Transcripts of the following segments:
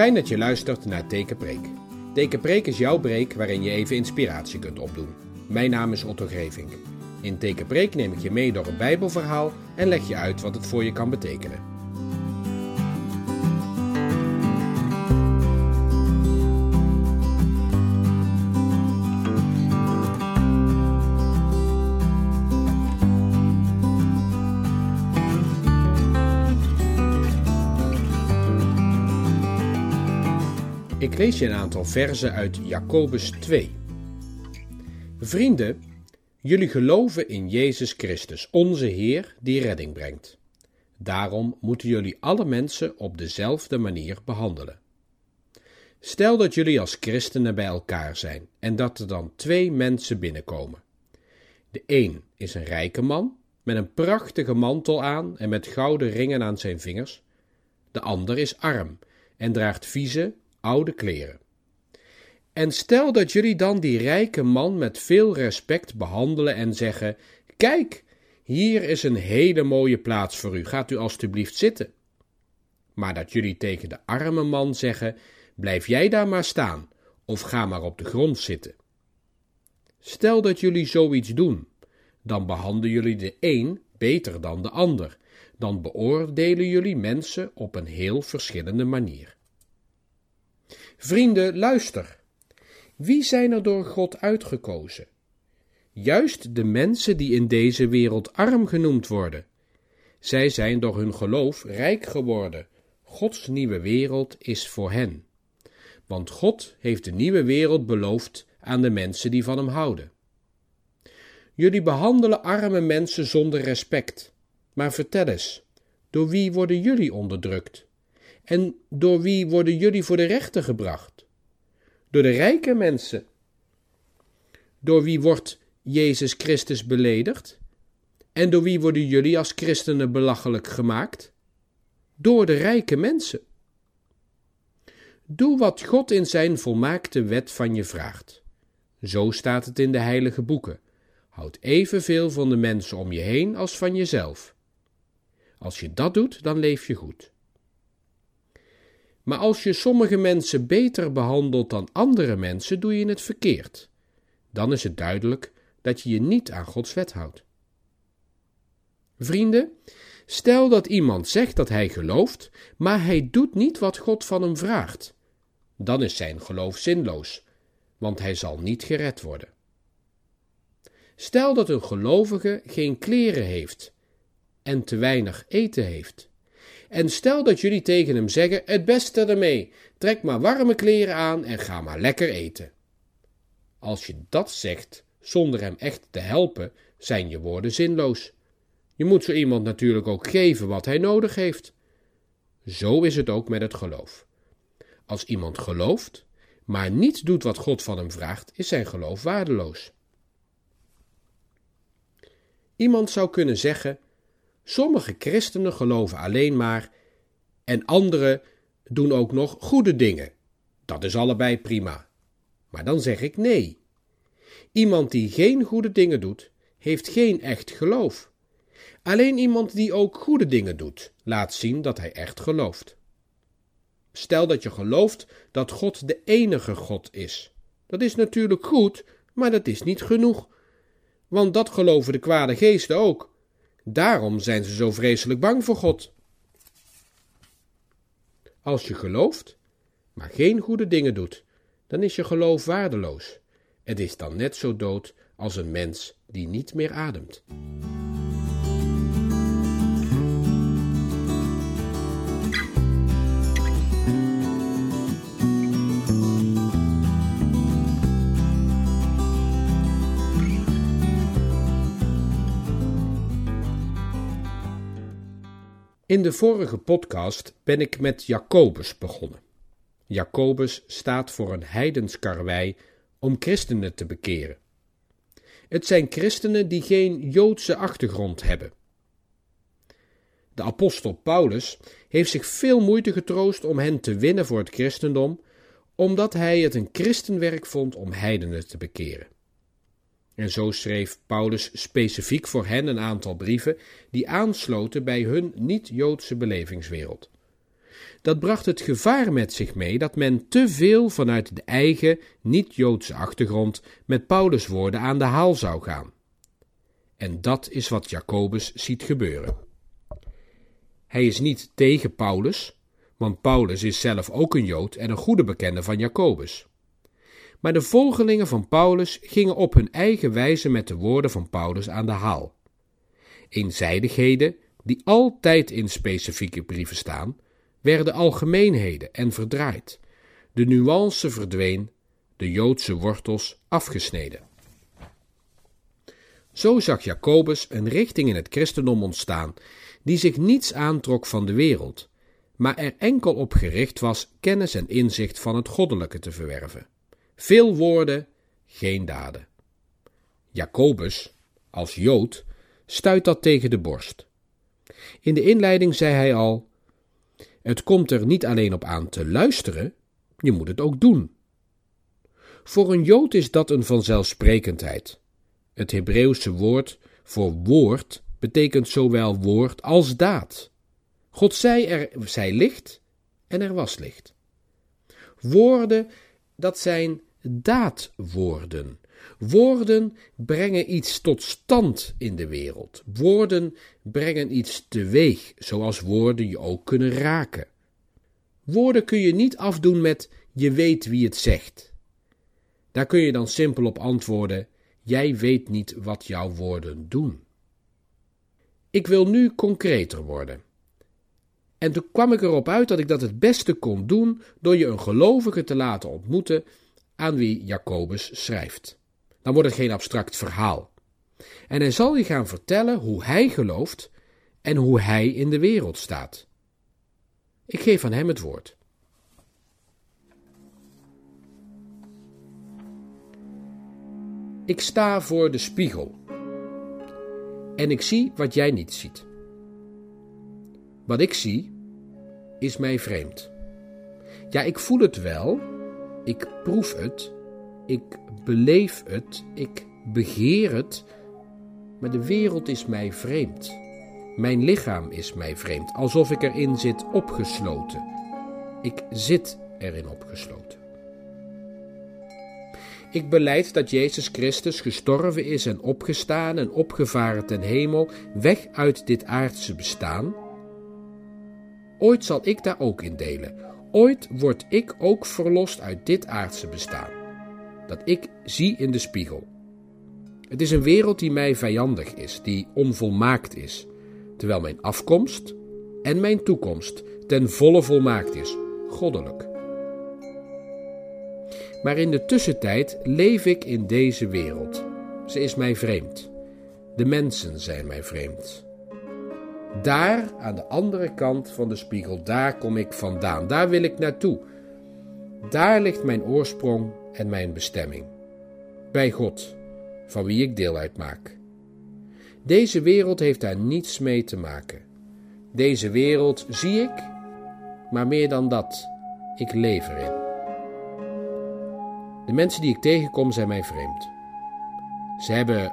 Fijn dat je luistert naar Tekenpreek. Tekenpreek is jouw break waarin je even inspiratie kunt opdoen. Mijn naam is Otto Grevink. In Tekenpreek neem ik je mee door een Bijbelverhaal en leg je uit wat het voor je kan betekenen. Ik lees je een aantal verzen uit Jacobus 2. Vrienden, jullie geloven in Jezus Christus, onze Heer, die redding brengt. Daarom moeten jullie alle mensen op dezelfde manier behandelen. Stel dat jullie als christenen bij elkaar zijn en dat er dan twee mensen binnenkomen. De een is een rijke man met een prachtige mantel aan en met gouden ringen aan zijn vingers. De ander is arm en draagt vieze, oude kleren. En stel dat jullie dan die rijke man met veel respect behandelen en zeggen: Kijk, hier is een hele mooie plaats voor u, gaat u alstublieft zitten. Maar dat jullie tegen de arme man zeggen: Blijf jij daar maar staan, of ga maar op de grond zitten. Stel dat jullie zoiets doen, dan behandelen jullie de een beter dan de ander, dan beoordelen jullie mensen op een heel verschillende manier. Vrienden, luister. Wie zijn er door God uitgekozen? Juist de mensen die in deze wereld arm genoemd worden. Zij zijn door hun geloof rijk geworden. Gods nieuwe wereld is voor hen. Want God heeft de nieuwe wereld beloofd aan de mensen die van hem houden. Jullie behandelen arme mensen zonder respect. Maar vertel eens, door wie worden jullie onderdrukt? En door wie worden jullie voor de rechter gebracht? Door de rijke mensen. Door wie wordt Jezus Christus beledigd? En door wie worden jullie als christenen belachelijk gemaakt? Door de rijke mensen. Doe wat God in zijn volmaakte wet van je vraagt. Zo staat het in de heilige boeken. Houd evenveel van de mensen om je heen als van jezelf. Als je dat doet, dan leef je goed. Maar als je sommige mensen beter behandelt dan andere mensen, doe je het verkeerd. Dan is het duidelijk dat je je niet aan Gods wet houdt. Vrienden, stel dat iemand zegt dat hij gelooft, maar hij doet niet wat God van hem vraagt. Dan is zijn geloof zinloos, want hij zal niet gered worden. Stel dat een gelovige geen kleren heeft en te weinig eten heeft. En stel dat jullie tegen hem zeggen: Het beste ermee, trek maar warme kleren aan en ga maar lekker eten. Als je dat zegt zonder hem echt te helpen, zijn je woorden zinloos. Je moet zo iemand natuurlijk ook geven wat hij nodig heeft. Zo is het ook met het geloof. Als iemand gelooft, maar niet doet wat God van hem vraagt, is zijn geloof waardeloos. Iemand zou kunnen zeggen: Sommige christenen geloven alleen maar en anderen doen ook nog goede dingen. Dat is allebei prima. Maar dan zeg ik nee. Iemand die geen goede dingen doet, heeft geen echt geloof. Alleen iemand die ook goede dingen doet, laat zien dat hij echt gelooft. Stel dat je gelooft dat God de enige God is. Dat is natuurlijk goed, maar dat is niet genoeg. Want dat geloven de kwade geesten ook. Daarom zijn ze zo vreselijk bang voor God. Als je gelooft, maar geen goede dingen doet, dan is je geloof waardeloos. Het is dan net zo dood als een mens die niet meer ademt. In de vorige podcast ben ik met Jacobus begonnen. Jacobus staat voor een heidens karwei om christenen te bekeren. Het zijn christenen die geen Joodse achtergrond hebben. De apostel Paulus heeft zich veel moeite getroost om hen te winnen voor het christendom, omdat hij het een christenwerk vond om heidenen te bekeren. En zo schreef Paulus specifiek voor hen een aantal brieven die aansloten bij hun niet-Joodse belevingswereld. Dat bracht het gevaar met zich mee dat men te veel vanuit de eigen, niet-Joodse achtergrond met Paulus' woorden aan de haal zou gaan. En dat is wat Jacobus ziet gebeuren. Hij is niet tegen Paulus, want Paulus is zelf ook een Jood en een goede bekende van Jacobus. Maar de volgelingen van Paulus gingen op hun eigen wijze met de woorden van Paulus aan de haal. Eenzijdigheden, die altijd in specifieke brieven staan, werden algemeenheden en verdraaid. De nuance verdween, de Joodse wortels afgesneden. Zo zag Jacobus een richting in het christendom ontstaan die zich niets aantrok van de wereld, maar er enkel op gericht was kennis en inzicht van het goddelijke te verwerven. Veel woorden, geen daden. Jacobus, als Jood, stuit dat tegen de borst. In de inleiding zei hij al: Het komt er niet alleen op aan te luisteren, je moet het ook doen. Voor een Jood is dat een vanzelfsprekendheid. Het Hebreeuwse woord voor woord betekent zowel woord als daad. God zei er zij licht en er was licht. Woorden, dat zijn daadwoorden. Woorden brengen iets tot stand in de wereld. Woorden brengen iets teweeg, zoals woorden je ook kunnen raken. Woorden kun je niet afdoen met je weet wie het zegt. Daar kun je dan simpel op antwoorden: jij weet niet wat jouw woorden doen. Ik wil nu concreter worden. En toen kwam ik erop uit dat ik dat het beste kon doen door je een gelovige te laten ontmoeten aan wie Jacobus schrijft. Dan wordt het geen abstract verhaal. En hij zal je gaan vertellen hoe hij gelooft en hoe hij in de wereld staat. Ik geef aan hem het woord. Ik sta voor de spiegel en ik zie wat jij niet ziet. Wat ik zie is mij vreemd. Ja, ik voel het wel, ik proef het, ik beleef het, ik begeer het, maar de wereld is mij vreemd. Mijn lichaam is mij vreemd, alsof ik erin zit opgesloten. Ik zit erin opgesloten. Ik beleid dat Jezus Christus gestorven is en opgestaan en opgevaren ten hemel, weg uit dit aardse bestaan. Ooit zal ik daar ook in delen. Ooit word ik ook verlost uit dit aardse bestaan. Dat ik zie in de spiegel. Het is een wereld die mij vijandig is, die onvolmaakt is, terwijl mijn afkomst en mijn toekomst ten volle volmaakt is, goddelijk. Maar in de tussentijd leef ik in deze wereld. Ze is mij vreemd. De mensen zijn mij vreemd. Daar, aan de andere kant van de spiegel, daar kom ik vandaan. Daar wil ik naartoe. Daar ligt mijn oorsprong en mijn bestemming. Bij God, van wie ik deel uitmaak. Deze wereld heeft daar niets mee te maken. Deze wereld zie ik, maar meer dan dat, ik leef erin. De mensen die ik tegenkom zijn mij vreemd. Ze hebben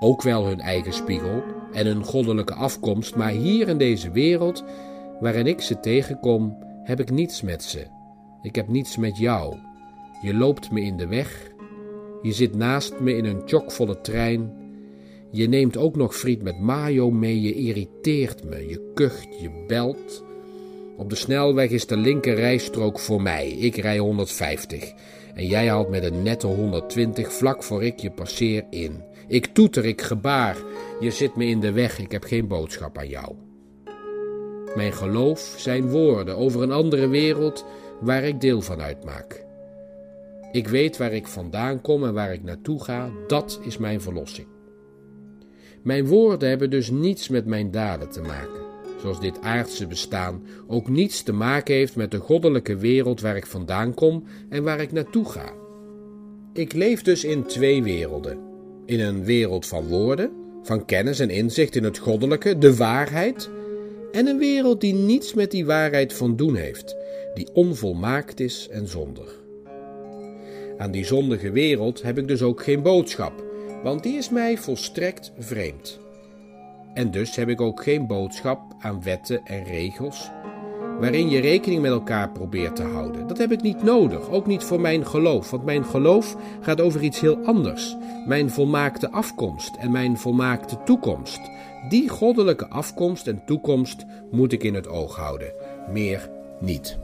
ook wel hun eigen spiegel en hun goddelijke afkomst, maar hier in deze wereld waarin ik ze tegenkom, heb ik niets met ze. Ik heb niets met jou. Je loopt me in de weg. Je zit naast me in een chockvolle trein. Je neemt ook nog friet met mayo mee. Je irriteert me. Je kucht, je belt. Op de snelweg is de linker rijstrook voor mij. Ik rij 150. En jij haalt met een nette 120 vlak voor ik je passeer in. Ik toeter, ik gebaar. Je zit me in de weg, ik heb geen boodschap aan jou. Mijn geloof zijn woorden over een andere wereld waar ik deel van uitmaak. Ik weet waar ik vandaan kom en waar ik naartoe ga, dat is mijn verlossing. Mijn woorden hebben dus niets met mijn daden te maken zoals dit aardse bestaan, ook niets te maken heeft met de goddelijke wereld waar ik vandaan kom en waar ik naartoe ga. Ik leef dus in twee werelden. In een wereld van woorden, van kennis en inzicht in het goddelijke, de waarheid, en een wereld die niets met die waarheid van doen heeft, die onvolmaakt is en zondig. Aan die zondige wereld heb ik dus ook geen boodschap, want die is mij volstrekt vreemd. En dus heb ik ook geen boodschap aan wetten en regels, waarin je rekening met elkaar probeert te houden. Dat heb ik niet nodig, ook niet voor mijn geloof, want mijn geloof gaat over iets heel anders. Mijn volmaakte afkomst en mijn volmaakte toekomst. Die goddelijke afkomst en toekomst moet ik in het oog houden, meer niet.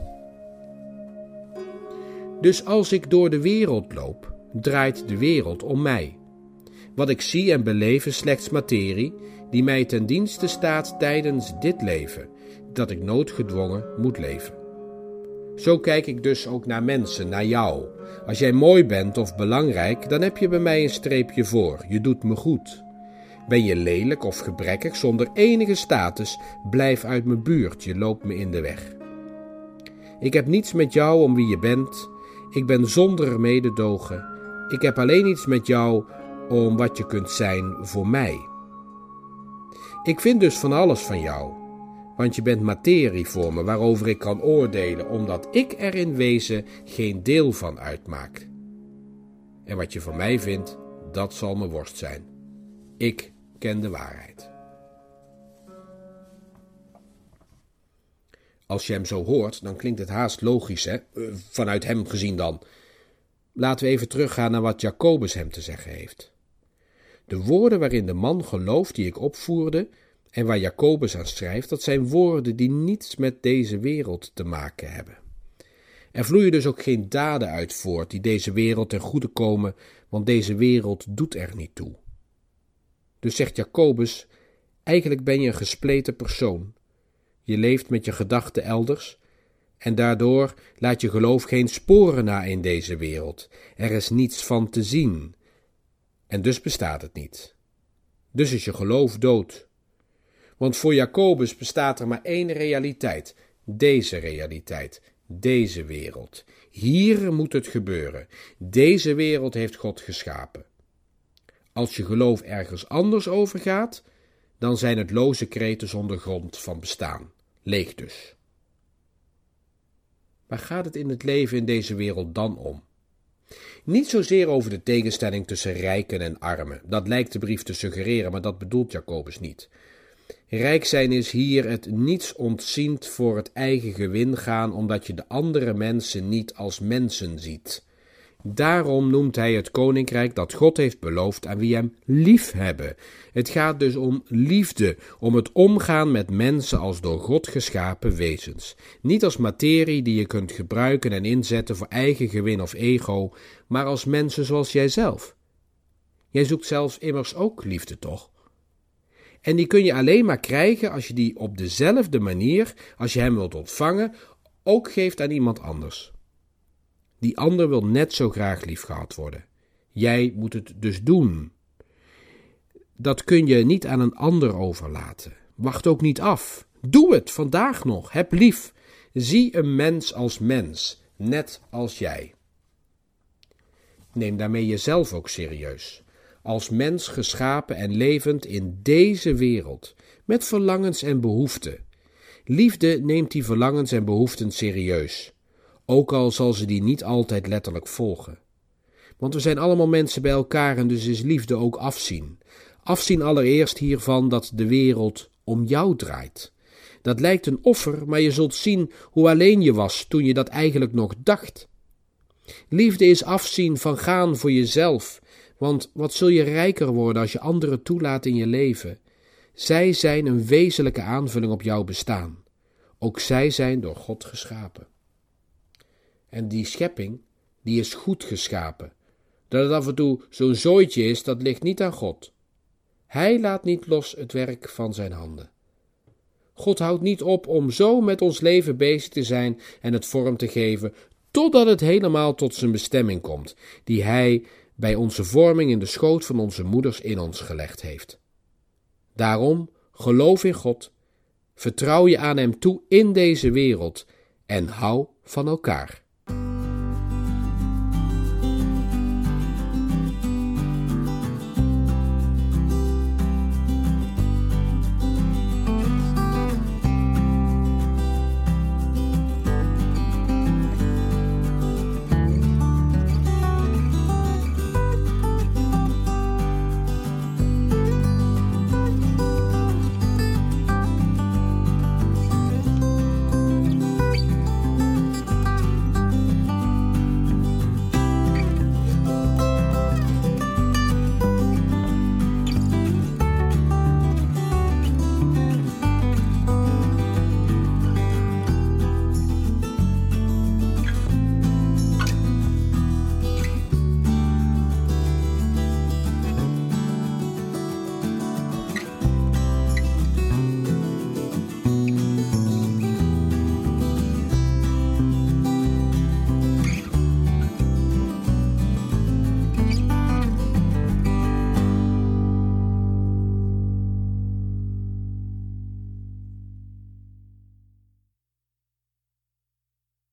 Dus als ik door de wereld loop, draait de wereld om mij. Wat ik zie en beleef is slechts materie die mij ten dienste staat tijdens dit leven, dat ik noodgedwongen moet leven. Zo kijk ik dus ook naar mensen, naar jou. Als jij mooi bent of belangrijk, dan heb je bij mij een streepje voor. Je doet me goed. Ben je lelijk of gebrekkig zonder enige status, blijf uit mijn buurt, je loopt me in de weg. Ik heb niets met jou om wie je bent. Ik ben zonder mededogen. Ik heb alleen iets met jou om wat je kunt zijn voor mij. Ik vind dus van alles van jou, want je bent materie voor me waarover ik kan oordelen, omdat ik er in wezen geen deel van uitmaak. En wat je van mij vindt, dat zal me worst zijn. Ik ken de waarheid. Als je hem zo hoort, dan klinkt het haast logisch, hè? Eh, vanuit hem gezien dan. Laten we even teruggaan naar wat Jacobus hem te zeggen heeft. De woorden waarin de man gelooft die ik opvoerde en waar Jacobus aan schrijft, dat zijn woorden die niets met deze wereld te maken hebben. Er vloeien dus ook geen daden uit voort die deze wereld ten goede komen, want deze wereld doet er niet toe. Dus zegt Jacobus, eigenlijk ben je een gespleten persoon. Je leeft met je gedachten elders en daardoor laat je geloof geen sporen na in deze wereld. Er is niets van te zien. En dus bestaat het niet. Dus is je geloof dood. Want voor Jacobus bestaat er maar één realiteit: deze realiteit, deze wereld. Hier moet het gebeuren. Deze wereld heeft God geschapen. Als je geloof ergens anders overgaat, dan zijn het loze kreten zonder grond van bestaan. Leeg dus. Waar gaat het in het leven in deze wereld dan om? Niet zozeer over de tegenstelling tussen rijken en armen. Dat lijkt de brief te suggereren, maar dat bedoelt Jacobus niet. Rijk zijn is hier het niets ontziend voor het eigen gewin gaan, omdat je de andere mensen niet als mensen ziet. Daarom noemt hij het koninkrijk dat God heeft beloofd aan wie hem lief hebben. Het gaat dus om liefde, om het omgaan met mensen als door God geschapen wezens. Niet als materie die je kunt gebruiken en inzetten voor eigen gewin of ego, maar als mensen zoals jijzelf. Jij zoekt zelfs immers ook liefde, toch? En die kun je alleen maar krijgen als je die op dezelfde manier, als je hem wilt ontvangen, ook geeft aan iemand anders. Die ander wil net zo graag lief gehad worden. Jij moet het dus doen. Dat kun je niet aan een ander overlaten. Wacht ook niet af. Doe het vandaag nog. Heb lief. Zie een mens als mens, net als jij. Neem daarmee jezelf ook serieus als mens geschapen en levend in deze wereld, met verlangens en behoeften. Liefde neemt die verlangens en behoeften serieus, ook al zal ze die niet altijd letterlijk volgen. Want we zijn allemaal mensen bij elkaar en dus is liefde ook afzien. Afzien allereerst hiervan dat de wereld om jou draait. Dat lijkt een offer, maar je zult zien hoe alleen je was toen je dat eigenlijk nog dacht. Liefde is afzien van gaan voor jezelf want wat zul je rijker worden als je anderen toelaat in je leven? Zij zijn een wezenlijke aanvulling op jouw bestaan. Ook zij zijn door God geschapen. En die schepping, die is goed geschapen. Dat het af en toe zo'n zooitje is, dat ligt niet aan God. Hij laat niet los het werk van zijn handen. God houdt niet op om zo met ons leven bezig te zijn en het vorm te geven, totdat het helemaal tot zijn bestemming komt, die Hij bij onze vorming in de schoot van onze moeders in ons gelegd heeft. Daarom geloof in God, vertrouw je aan Hem toe in deze wereld en hou van elkaar.